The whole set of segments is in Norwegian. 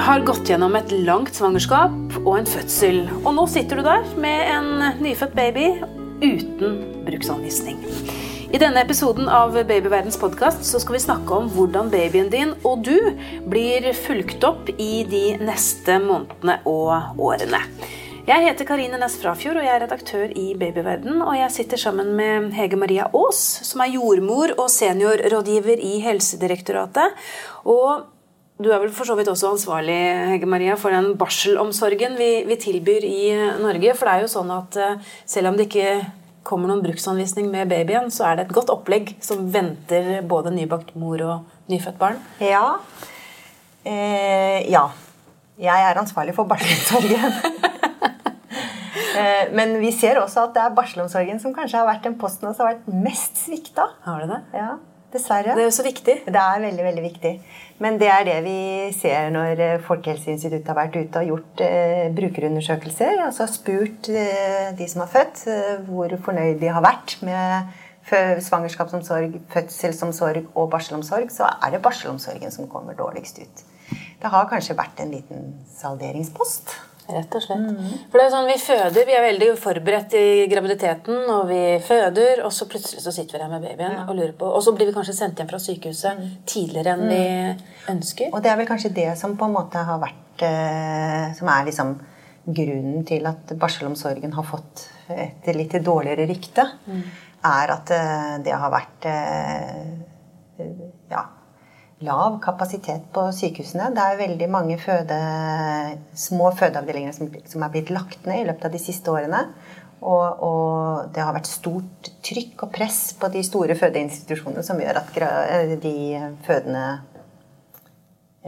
har gått gjennom et langt svangerskap og en fødsel. Og nå sitter du der med en nyfødt baby uten bruksanvisning. I denne episoden av Babyverdens podkast skal vi snakke om hvordan babyen din og du blir fulgt opp i de neste månedene og årene. Jeg heter Karine Næss Frafjord og jeg er redaktør i Babyverden. Og jeg sitter sammen med Hege Maria Aas, som er jordmor og seniorrådgiver i Helsedirektoratet. Og du er vel for så vidt også ansvarlig Hege Maria, for den barselomsorgen vi, vi, tilbyr i Norge. For det er jo sånn at eh, selv om det ikke kommer noen bruksanvisning med babyen, så er det et godt opplegg som venter både nybakt mor og nyfødt barn. Ja. Eh, ja. Jeg er ansvarlig for barselomsorgen. Eh, men vi ser også at det er barselomsorgen som kanskje har vært den posten som har vært mest svikta. Har det det? Ja, dessverre. Det er jo så viktig. Det er veldig, veldig viktig. Men det er det vi ser når eh, Folkehelseinstituttet har vært ute og gjort eh, brukerundersøkelser. Altså spurt eh, de som har født, eh, hvor fornøyd de har vært med svangerskapsomsorg, fødselsomsorg og barselomsorg, så er det barselomsorgen som kommer dårligst ut. Det har kanskje vært en liten salderingspost. Rett og slett. Mm. For det er sånn, Vi føder, vi er veldig forberedt i graviditeten, og vi føder, og så plutselig så sitter vi der med babyen ja. og lurer på Og så blir vi kanskje sendt hjem fra sykehuset mm. tidligere enn mm. vi ønsker. Og det er vel kanskje det som på en måte har vært eh, Som er liksom grunnen til at barselomsorgen har fått et litt dårligere rykte, mm. er at eh, det har vært eh, lav kapasitet på sykehusene. Det er veldig mange føde, små fødeavdelinger som, som, er blitt lagt ned i løpet av de siste årene. Og, og, det har vært stort trykk og press på de store fødeinstitusjonene som gjør at de fødende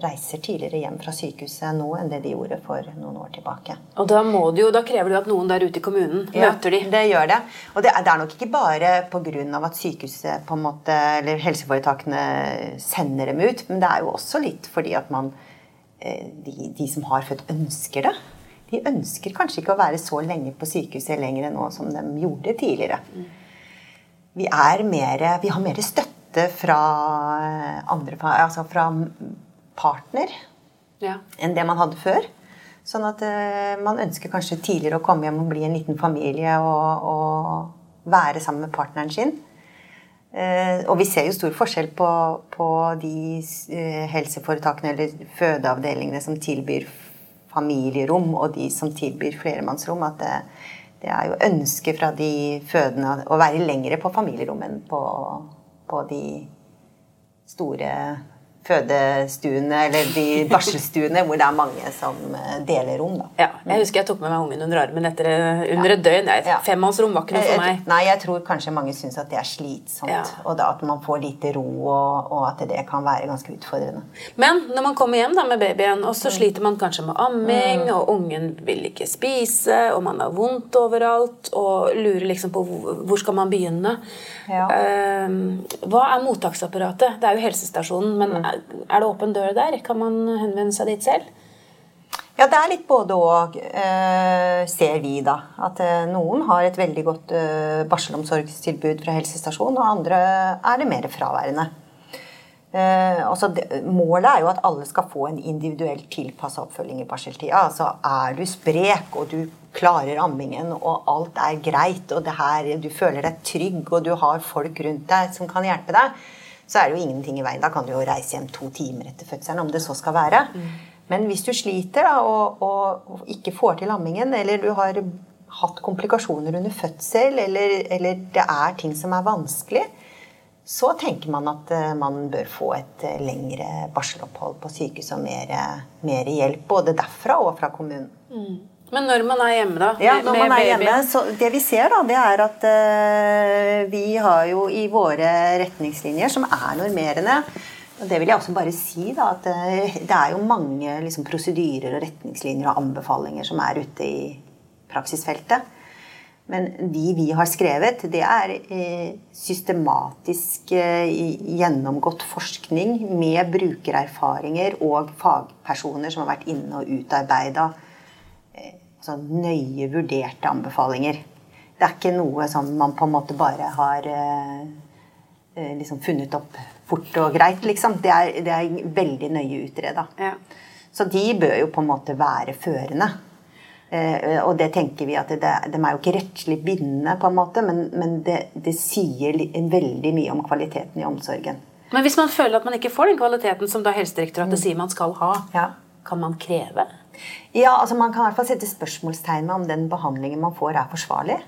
reiser tidligere hjem fra sykehuset nå enn det de gjorde for noen år tilbake. Og Da, må jo, da krever det at noen der ute i kommunen ja, møter de. det gjør det. Og det er, det er nok ikke bare pga. at sykehuset på en måte, eller helseforetakene sender dem ut, men det er jo også litt fordi at man, eh, de, de som har født, ønsker det. De ønsker kanskje ikke å være så lenge på sykehuset lenger nå som de gjorde tidligere. Vi Vi, mer, vi har mer støtte fra andre altså fra partner ja. enn det man hadde før. Sånn at uh, man ønsker kanskje tidligere å komme hjem og bli en liten familie og, og være sammen med partneren sin. Uh, og vi ser jo stor forskjell på, på de uh, helseforetakene eller fødeavdelingene som tilbyr familierom, og de som tilbyr flermannsrom. At det, det er jo ønsket fra de fødende å være lengre på familierom enn på, på de store fødestuene eller de barselstuene hvor det er mange som eh, deler rom. Da. Ja, jeg husker jeg tok med meg ungen under armen etter, eh, under et døgn. Ja. Femmannsrom var ikke noe for meg. Nei, jeg tror kanskje mange syns at det er slitsomt. Ja. Og da at man får lite ro, og, og, at det kan være ganske utfordrende. Men når man kommer hjem da med babyen, og så mm. sliter man kanskje med amming, mm. og ungen vil ikke spise, og man har vondt overalt, og lurer liksom på hvor skal man begynne. Ja. Uh, hva er mottaksapparatet? Det er jo helsestasjonen, men mm. Er det åpen dør der? Kan man henvende seg dit selv? Ja, det er litt både og, eh, ser vi da. At eh, noen har et veldig godt eh, barselomsorgstilbud fra helsestasjonen, og andre er det mer fraværende. Altså, målet er jo at alle skal få en individuelt tilpassa oppfølging i barseltida. Altså, er du sprek og du klarer ammingen og alt er greit, og her, du føler deg trygg og du har folk rundt deg som kan hjelpe deg, så er det jo ingenting i veien. Da kan du jo reise hjem to timer etter fødselen, om det så skal være. Mm. Men hvis du sliter da, og, og, og, ikke får til ammingen, eller du har hatt komplikasjoner under fødsel, eller, eller, det er ting som er vanskelig, så tenker man at uh, man bør få et uh, lengre barselopphold på sykehus og mer, mer, hjelp. Både derfra og fra kommunen. Mm. Men når man er hjemme, da? Ja, når man er hjemme, så Det vi ser, da, det er at uh, vi har jo i våre retningslinjer, som er normerende og Det vil jeg også bare si, da, at uh, det er jo mange liksom, prosedyrer og retningslinjer og anbefalinger som er ute i praksisfeltet. Men de vi har skrevet, det er uh, systematisk gjennomgått forskning med brukererfaringer og fagpersoner som har vært inne og utarbeida sånn nøye vurderte anbefalinger. Det er ikke noe som man på en måte bare har eh, liksom funnet opp fort og greit, liksom. Det er, det er veldig nøye utreda. Ja. Så de bør jo på en måte være førende. Eh, og det tenker vi at det, De er jo ikke rettslig bindende, på en måte, men, men det, det, sier veldig mye om kvaliteten i omsorgen. Men hvis man føler at man ikke får den kvaliteten som da Helsedirektoratet mm. sier man skal ha, ja. kan man kreve? Ja, altså Man kan i hvert fall sette spørsmålstegn med om den behandlingen man får, er forsvarlig.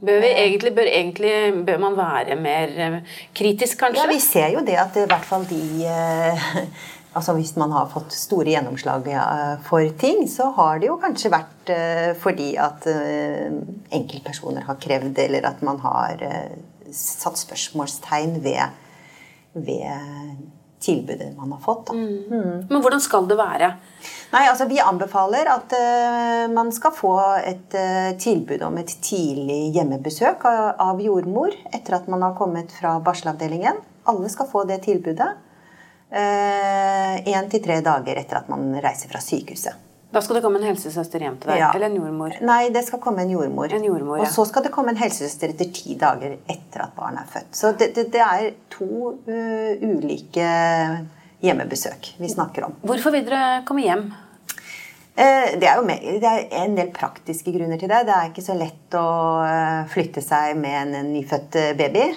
Bør, egentlig, bør, egentlig, bør man være mer eh, kritisk, kanskje? Ja, Vi ser jo det at i hvert fall de eh, altså Hvis man har fått store gjennomslag eh, for ting, så har det jo kanskje vært fordi at enkeltpersoner har krevd, eller at man har satt spørsmålstegn ved, ved tilbudet man har fått. Mm. Mm. Men hvordan skal det være? Nei, altså Vi anbefaler at uh, man skal få et uh, tilbud om et tidlig hjemmebesøk av, av jordmor etter at man har kommet fra barselavdelingen. Alle skal få det tilbudet én uh, til tre dager etter at man reiser fra sykehuset. Da skal det komme en helsesøster hjem til deg? Ja. Eller en jordmor? Nei, det skal komme en jordmor. En jordmor ja. Og så skal det komme en helsesøster etter ti dager etter at barnet er født. Så det, det, det er to uh, ulike hjemmebesøk vi snakker om. Hvorfor vil dere komme hjem? Uh, det er jo med, det er en del praktiske grunner til det. Det er ikke så lett å uh, flytte seg med en, en nyfødt baby.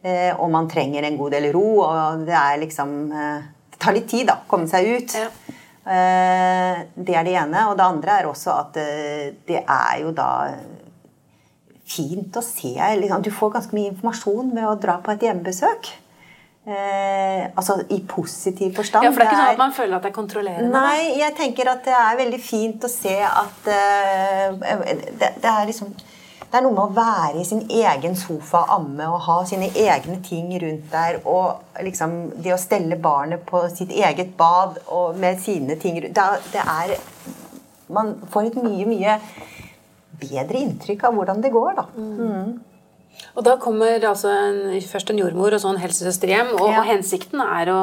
Og man trenger en god del ro, og det er liksom Det tar litt tid, da. å Komme seg ut. Ja. Eh, det er det ene. Og det andre er også at eh, det er jo da fint å se liksom, Du får ganske mye informasjon ved å dra på et hjemmebesøk. Eh, altså i positiv forstand. Ja, For det er ikke sånn at man føler at det er kontrollerende? Nei, jeg tenker at det er veldig fint å se at eh, det, det, er liksom det er noe med å være i sin egen sofa og amme og ha sine egne ting rundt der. Og liksom det å stelle barnet på sitt eget bad og med sine ting rundt Det er Man får et mye, mye bedre inntrykk av hvordan det går, da. Mm. Og da kommer altså en, først en jordmor og så en helsesøster hjem, og, ja. og hensikten er å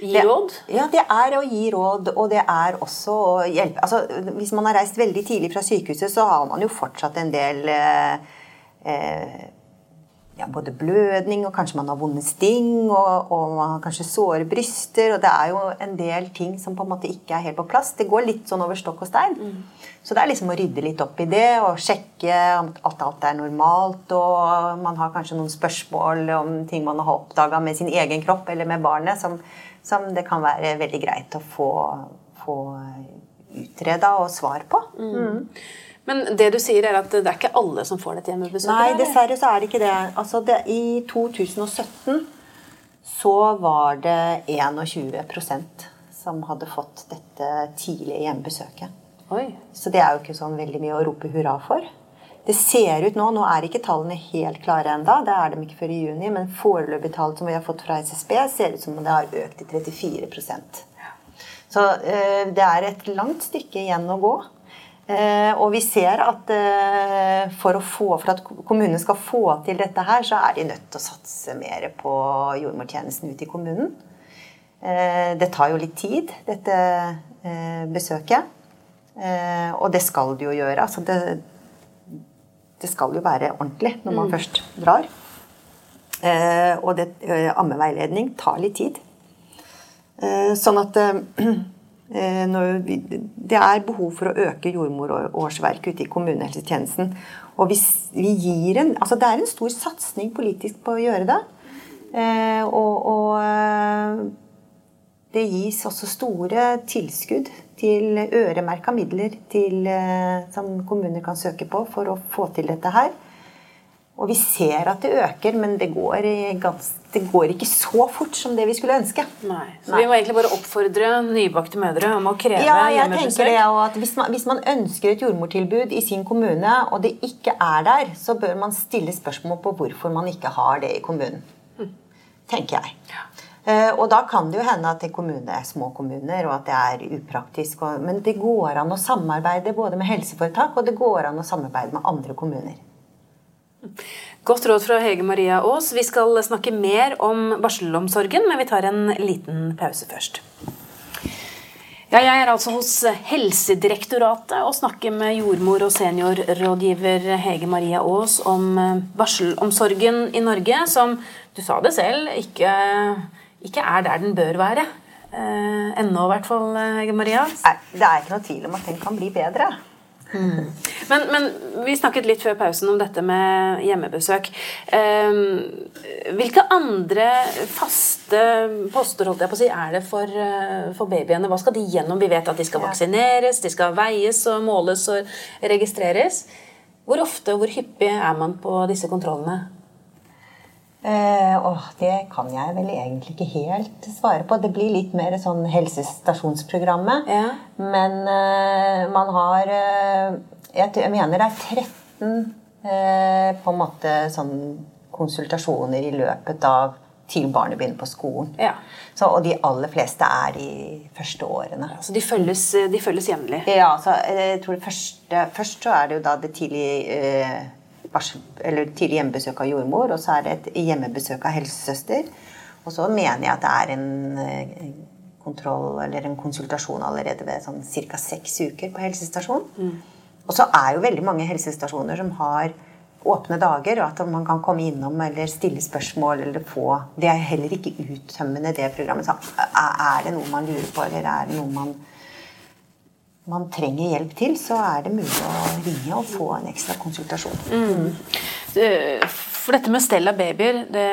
Gi det, råd? Ja, det er å gi råd, og det er også å hjelpe altså, Hvis man har reist veldig tidlig fra sykehuset, så har man jo fortsatt en del eh, eh, ja, både blødning, og kanskje man har vonde sting, og, og, man har kanskje såre bryster. Og det er jo en del ting som på en måte ikke er helt på plass. Det går litt sånn over stokk og stein. Mm. Så det er liksom å rydde litt opp i det og sjekke at alt er normalt. Og man har kanskje noen spørsmål om ting man har oppdaga med sin egen kropp eller med barnet, som, som det kan være veldig greit å få, få utreda og svar på. Mm. Men det du sier er at det er ikke alle som får dette hjemmebesøket? Nei, dessverre så er det ikke det. Altså det, I 2017 så var det 21% som hadde fått dette tidlige hjemmebesøket. Oi. Så det er jo ikke sånn veldig mye å rope hurra for. Det ser ut nå Nå er ikke tallene helt klare enda, det er de ikke før i juni, men foreløpige tall som vi har fått fra SSB, ser ut som om det har økt til 34% Så eh, det er et langt stykke igjen å gå. Eh, og vi ser at eh, for, få, for, at kommunene skal få til dette her, så er de nødt til å satse mer på jordmortjenesten ute i kommunen. Eh, det tar jo litt tid, dette besøket. Og det skal det jo gjøre. Altså det, det skal jo være ordentlig når man mm. først drar. Og det, ammeveiledning tar litt tid. Sånn at Eh, det er behov for å øke jordmorårsverket ute i kommunehelsetjenesten. Og vi, vi gir en, altså det er en stor satsing politisk på å gjøre det. Eh, og, og eh, det gis også store tilskudd til øremerka midler til, som kommuner kan søke på for å få til dette her. Og vi ser at det øker, men det går, gans, det går, ikke så fort som det vi skulle ønske. Nei. Så Nei. vi må egentlig bare oppfordre nybakte mødre om å kreve ja, jeg tenker det, at hvis man, hvis man, ønsker et jordmortilbud i sin kommune, og det ikke er der, så bør man stille spørsmål på hvorfor man ikke har det i kommunen. Mm. Tenker jeg. Ja. Uh, og da kan det jo hende at det kommune er små kommuner, og at det er upraktisk. Men det går an å samarbeide både med helseforetak og det går an å samarbeide med andre kommuner. Godt råd fra Hege Maria Aas. Vi skal snakke mer om barselomsorgen, men vi tar en liten pause først. Ja, jeg er altså hos Helsedirektoratet og snakker med jordmor og seniorrådgiver Hege Maria Aas om eh, barselomsorgen i Norge, som du sa det selv, ikke, ikke er der den bør være. Eh, ennå, i hvert fall, Hege Maria. Det er ikke noe tvil om at den kan bli bedre. Men, men vi snakket litt før pausen om dette med hjemmebesøk. Eh, hvilke andre faste poster holdt jeg på å si, er det for, eh, for babyene? Hva skal de gjennom? Vi vet at de skal vaksineres, de skal veies og måles og registreres. Hvor ofte og hvor hyppig er man på disse kontrollene? Eh, åh, det kan jeg vel egentlig ikke helt svare på. Det blir litt mer sånn helsestasjonsprogrammet. Ja. Men eh, man har eh, jeg, mener det er 13 eh, på en måte sånn konsultasjoner i løpet av til barnet begynner på skolen. Ja. Så, og de aller fleste er de første årene. Så de følges, de følges jevnlig? Ja, så eh, jeg tror det første, Først så er det jo da det tidlig, eh, barsel, eller tidlig hjemmebesøk av jordmor, og så er det et hjemmebesøk av helsesøster. Og så mener jeg at det er en eh, kontroll eller en konsultasjon allerede ved sånn ca. seks uker på helsestasjon. Og så er jo veldig mange helsestasjoner som har åpne dager, og at man kan komme innom eller stille spørsmål eller få Det er heller ikke uttømmende, det programmet. Så er er det noe man lurer på, eller er det noe man man trenger hjelp til, så er det mulig å ringe og få en ekstra konsultasjon. Mm. For dette med stell av babyer, det,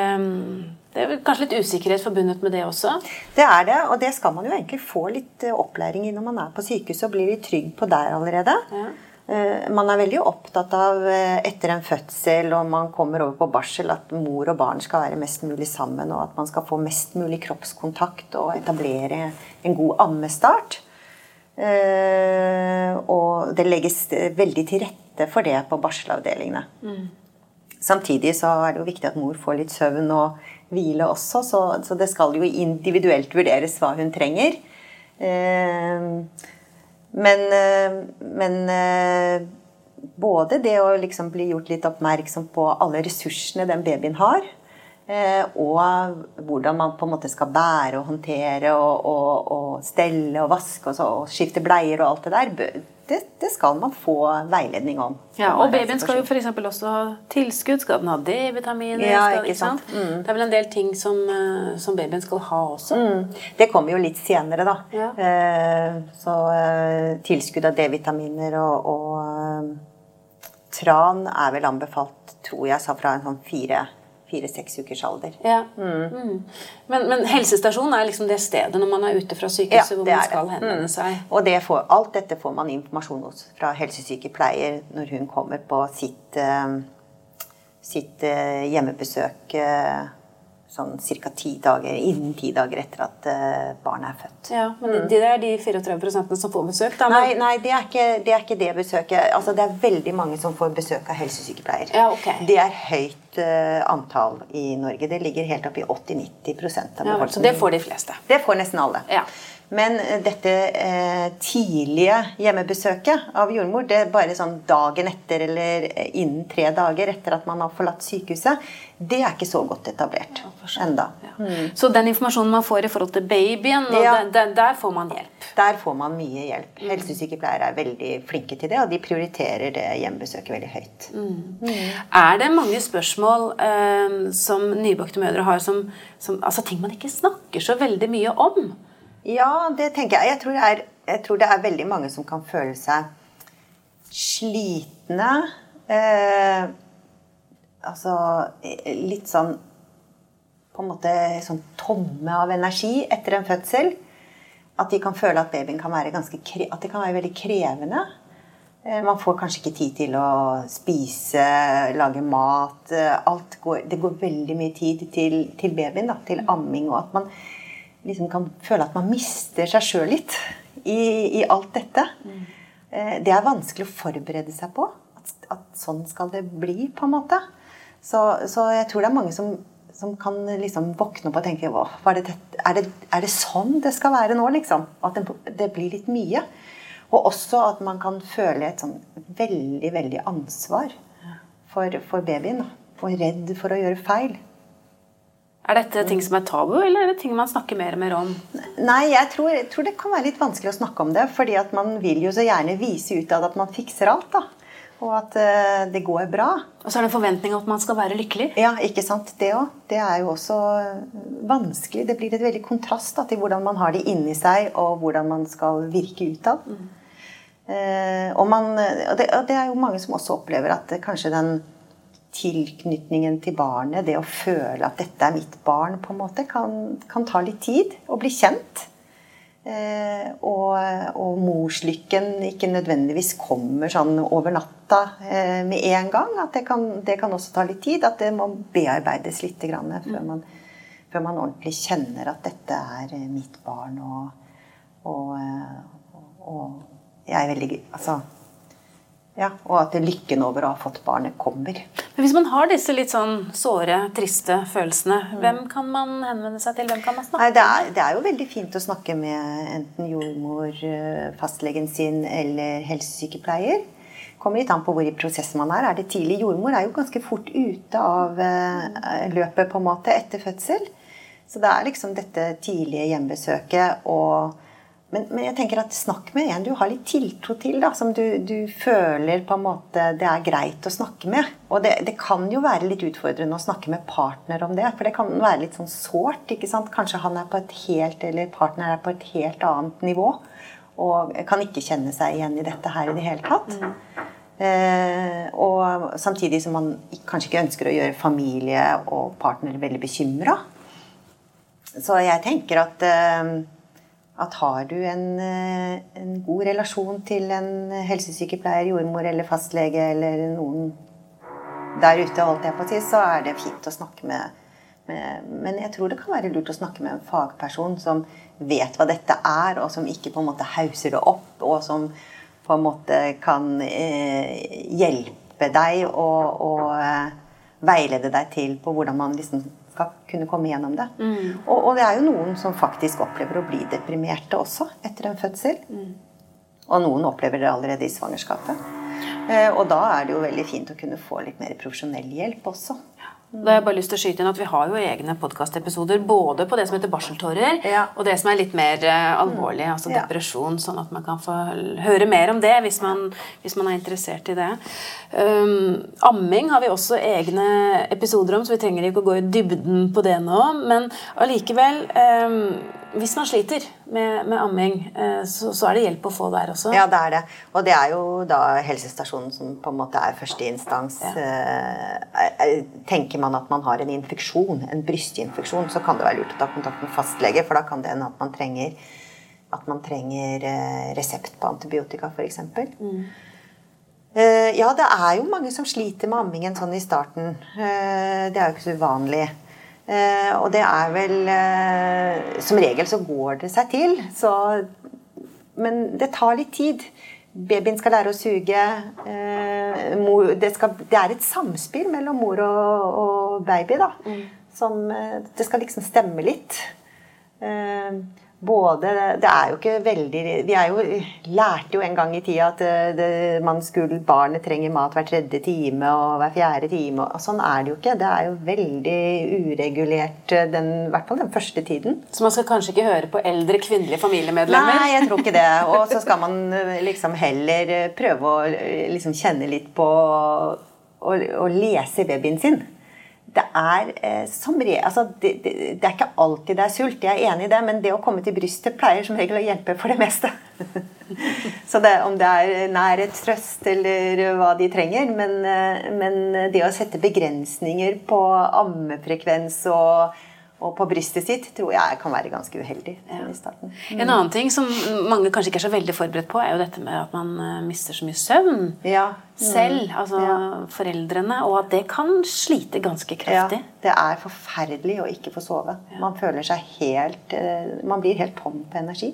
det er kanskje litt usikkerhet forbundet med det også? Det er det, og det skal man jo egentlig få litt eh, opplæring i når man er på sykehuset og blir litt trygg på der allerede. Ja. Eh, Man er veldig opptatt av eh, etter en fødsel og man kommer over på barsel at mor og barn skal være mest mulig sammen, og at man skal få mest mulig kroppskontakt og etablere en god ammestart. Eh, Og det legges veldig til rette for det på barselavdelingene. Samtidig så er det jo viktig at mor får litt søvn og hvile også, så, så det skal jo individuelt vurderes hva hun trenger. Eh, men, eh, men både det å liksom bli gjort litt oppmerksom på alle ressursene den babyen har, og hvordan man på en måte skal bære og håndtere og, og, og stelle og vaske og, så, og skifte bleier og alt det der, det, det skal man få veiledning om. Ja, og babyen skal jo f.eks. også ha tilskudd. Skal den ha D-vitaminer? Ja, ikke sant? Mm. Det er vel en del ting som, eh, som babyen skal ha også. Mm. Det kommer jo litt senere, da. Ja. Eh, så eh, tilskudd av D-vitaminer og, og eh, tran er vel anbefalt, tror jeg, sa fra en sånn fire fire-seks ukers alder. Ja. Mm. Men, men helsestasjonen er liksom det stedet når man er ute fra sykehuset hvor man skal det. henvende Mm. seg. Og det får, alt dette får man informasjon hos fra helsesykepleier når hun kommer på sitt, eh, sitt eh, hjemmebesøk eh, sånn ca. ti dager, innen ti dager etter at eh, barnet er født. Ja, men det, det er de 34% som får besøk, da. Mm. Nei, nei det, er ikke, det er ikke det besøket. Altså, det er veldig mange som får besøk av helsesykepleier. Ja, ok. Det er høyt uh, antall i Norge. Det ligger helt opp i 80-90% av Ja, så det får de fleste. Det får nesten alle. Ja. Men dette eh, tidlige hjemmebesøket av jordmor, det er bare sånn dagen etter eller eh, innen tre dager etter at man har forlatt sykehuset, det er ikke så godt etablert enda. Så den informasjonen man får i forhold til babyen, Ja. der, der, får man hjelp. Der får man mye hjelp. Helsesykepleiere er veldig flinke til det, og de prioriterer det hjemmebesøket veldig høyt. Er det mange spørsmål eh, som nybakte mødre har, som, som, altså ting man ikke snakker så veldig mye om? Ja, det tenker jeg. Jeg tror er, jeg tror det er veldig mange som kan føle seg slitne. Eh, altså eh, litt sånn På en måte sånn tomme av energi etter en fødsel. At de kan føle at babyen kan være ganske at det kan være veldig krevende. Eh, Man får kanskje ikke tid til å spise, lage mat. eh, går, det går veldig mye tid til, til babyen, da, til amming. Og at man liksom kan føle at man mister seg sjøl litt i, i alt dette. Mm. Det er vanskelig å forberede seg på. At, at sånn skal det bli, på en måte. Så, så jeg tror det er mange som, som kan liksom våkne opp og tenke «Åh, er, det, er, det, er det sånn det skal være nå, liksom? At det, det blir litt mye. Og også at man kan føle et sånn veldig, veldig ansvar for, for babyen. Og redd for å gjøre feil. Er dette ting som er tabu, eller er det ting man snakker mer og mer om? Nei, jeg tror, jeg tror det kan være litt vanskelig å snakke om det. fordi at man vil jo så gjerne vise ut at man fikser alt. da. Og at uh, det går bra. Og så er det en forventning om at man skal være lykkelig. Ja, ikke sant. Det òg. Det er jo også vanskelig. Det blir et veldig kontrast da, til hvordan man har det inni seg, og hvordan man skal virke utad. Mm. Uh, og, man, og, det, og, det, er jo mange som også opplever at kanskje den tilknytningen til barnet, det å føle at dette er mitt barn, på en måte, kan, kan ta litt tid å bli kjent. Eh, og, og, morslykken ikke nødvendigvis kommer sånn over natta eh, med en gang. At det kan, det kan, også ta litt tid. At det må bearbeides litt grann, før, man, før, man, ordentlig kjenner at dette er eh, mitt barn. Og, og, og jeg er veldig Altså ja, Og at lykken over å ha fått barnet kommer. Men Hvis man har disse litt sånn såre, triste følelsene, mm. hvem kan man henvende seg til? Hvem kan man snakke Nei, det, er, det er jo veldig fint å snakke med enten jordmor, eh, fastlegen sin eller helsesykepleier. Kommer litt an på hvor i prosessen man er. Er det tidlig jordmor, er jo ganske fort ute av eh, løpet på en måte etter fødsel. Så det er liksom dette tidlige hjemmebesøket og men, men, jeg tenker at snakk med en du har litt tiltro til, da, som du, du, føler på en måte det er greit å snakke med. Og det, det, kan jo være litt utfordrende å snakke med partner om det. For det kan være litt sånn sårt. ikke sant? Kanskje han er på et helt, eller partner er på et helt annet nivå. Og kan ikke kjenne seg igjen i dette her i det hele tatt. Mm. Eh, og samtidig som man kanskje ikke ønsker å gjøre familie og partner veldig bekymra. Så jeg tenker at eh, at har du en, eh, en, god relasjon til en helsesykepleier, jordmor eller fastlege eller noen der ute, holdt jeg på å si, så er det fint å snakke med, med, Men jeg tror det kan være lurt å snakke med en fagperson som vet hva dette er, og som ikke på en måte hauser det opp, og som på en måte kan eh, hjelpe deg og, og eh, veilede deg til på hvordan man liksom skal kunne komme gjennom det. Mm. Og, og, det er jo noen som faktisk opplever å bli deprimerte også etter en fødsel. Mm. Og noen opplever det allerede i svangerskapet. Eh, og da er det jo veldig fint å kunne få litt mer profesjonell hjelp også. Da har jeg bare lyst til å skyte inn at Vi har jo egne podkastepisoder både på det som heter barseltårer, ja. og det som er litt mer uh, alvorlig, altså altså depresjon. Sånn at man kan få høre mer om det hvis man, hvis man er interessert i det. Um, amming har vi også egne episoder om, så vi trenger ikke å gå i dybden på det nå. Men allikevel um, hvis man sliter med, med amming, eh, så, så, er det hjelp å få der også? Ja, det er det. Og det er jo da helsestasjonen som på en måte er førsteinstans. Ja. Eh, tenker man at man har en infeksjon, en brystinfeksjon, så kan det være lurt å ta kontakt med fastlege, for da kan det hende at man trenger, at man trenger eh, resept på antibiotika, f.eks. Mm. Ja, det er jo mange som sliter med ammingen sånn i starten. Det er jo ikke så uvanlig. Eh, og det er vel eh, Som regel så går det seg til. Så, men det tar litt tid. Babyen skal lære å suge. Eh, mor, det, skal, det, er et samspill mellom mor og, og baby. da. Mm. Som Det skal liksom stemme litt både Det er jo ikke veldig Vi er jo, lærte jo en gang i tida at eh, det, man skulle, barnet trenger mat hver tredje time og hver fjerde time. og Sånn er det jo ikke. Det er jo veldig uregulert, eh, den, i hvert fall den første tiden. Så man skal kanskje ikke høre på eldre kvinnelige familiemedlemmer? Nei, jeg tror ikke det. Og så skal man eh, liksom heller prøve å liksom kjenne litt på å lese babyen sin det er eh, som re, altså, det, det, det, er ikke alltid det er sult, jeg er enig i det, men det å komme til brystet pleier som regel å hjelpe for det meste. Så det, om det er nærhet, trøst eller hva de trenger. Men, eh, men det å sette begrensninger på ammefrekvens og og på brystet sitt tror jeg kan være ganske uheldig. Ja. i starten. Mm. En annen ting som mange kanskje ikke er så veldig forberedt på, er jo dette med at man eh, mister så mye søvn ja. Mm. selv. Altså ja. foreldrene. Og at det kan slite ganske kraftig. Ja, det er forferdelig å ikke få sove. Man føler seg helt eh, Man blir helt tom på energi.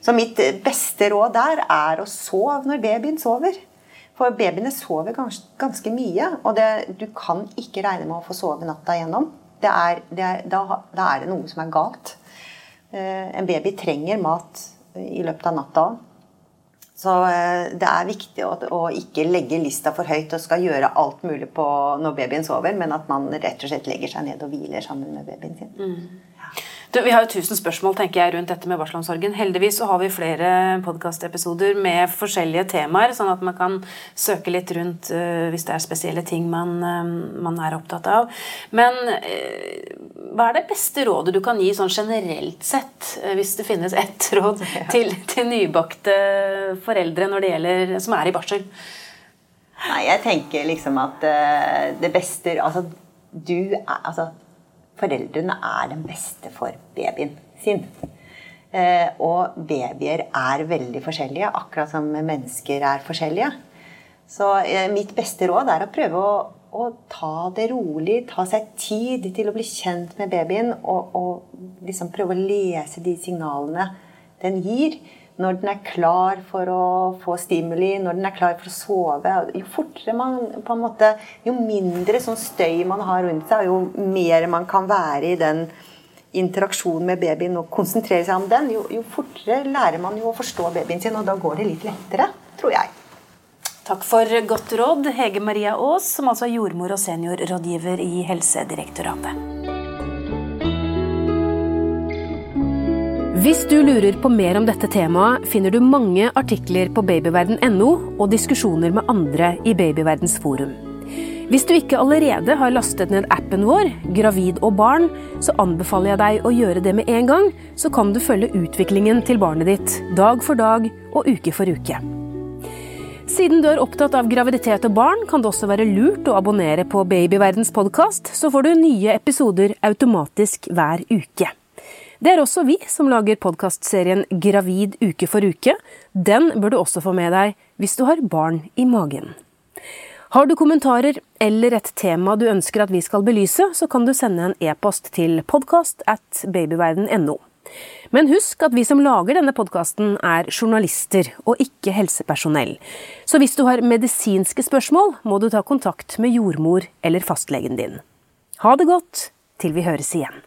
Så mitt beste råd der er å sove når babyen sover. For babyene sover ganske, ganske mye, og det, du kan ikke regne med å få sove natta igjennom det er, det er, da, da, er det noe som er galt. Eh, en baby trenger mat i løpet av natta. Så eh, det er viktig å, å, ikke legge lista for høyt og skal gjøre alt mulig på når babyen sover, men at man rett og slett legger seg ned og hviler sammen med babyen sin. Mm. Du, vi har jo tusen spørsmål tenker jeg, rundt dette med barselomsorgen. Heldigvis så har vi flere podkastepisoder med forskjellige temaer, sånn at man kan søke litt rundt uh, hvis det er spesielle ting man, uh, man er opptatt av. Men uh, hva er det beste rådet du kan gi sånn generelt sett, hvis det finnes ett råd, til, til nybakte foreldre når det gjelder, som er i barsel? Nei, jeg tenker liksom at det beste Altså, du er altså foreldrene er den beste for babyen sin. Uh, og babyer er veldig forskjellige, akkurat som mennesker er forskjellige. Så uh, mitt beste råd er å prøve å, å, ta det rolig, ta seg tid til å bli kjent med babyen og, og liksom prøve å lese de signalene den gir når den er klar for å få stimuli, når den er klar for å sove. Jo fortere man på en måte, jo mindre sånn støy man har rundt seg, jo mer man kan være i den interaksjonen med babyen og konsentrere seg om den, jo, jo fortere lærer man jo å forstå babyen sin, og da går det litt lettere, tror jeg. Takk for godt råd, Hege Maria Aas, som altså er jordmor og seniorrådgiver i Helsedirektoratet. Hvis du lurer på mer om dette temaet, finner du mange artikler på babyverden.no og diskusjoner med andre i Babyverdens forum. Hvis du ikke allerede har lastet ned appen vår, Gravid og barn, så anbefaler jeg deg å gjøre det med en gang, så kan du følge utviklingen til barnet ditt dag for dag og uke for uke. Siden du er opptatt av graviditet og barn, kan det også være lurt å abonnere på Babyverdens podkast, så får du nye episoder automatisk hver uke. Det er også vi som lager podkastserien Gravid uke for uke. Den bør du også få med deg hvis du har barn i magen. Har du kommentarer eller et tema du ønsker at vi skal belyse, så kan du sende en e-post til podkast at babyverden.no. Men husk at vi som lager denne podkasten er journalister og ikke helsepersonell. Så hvis du har medisinske spørsmål, må du ta kontakt med jordmor eller fastlegen din. Ha det godt til vi høres igjen.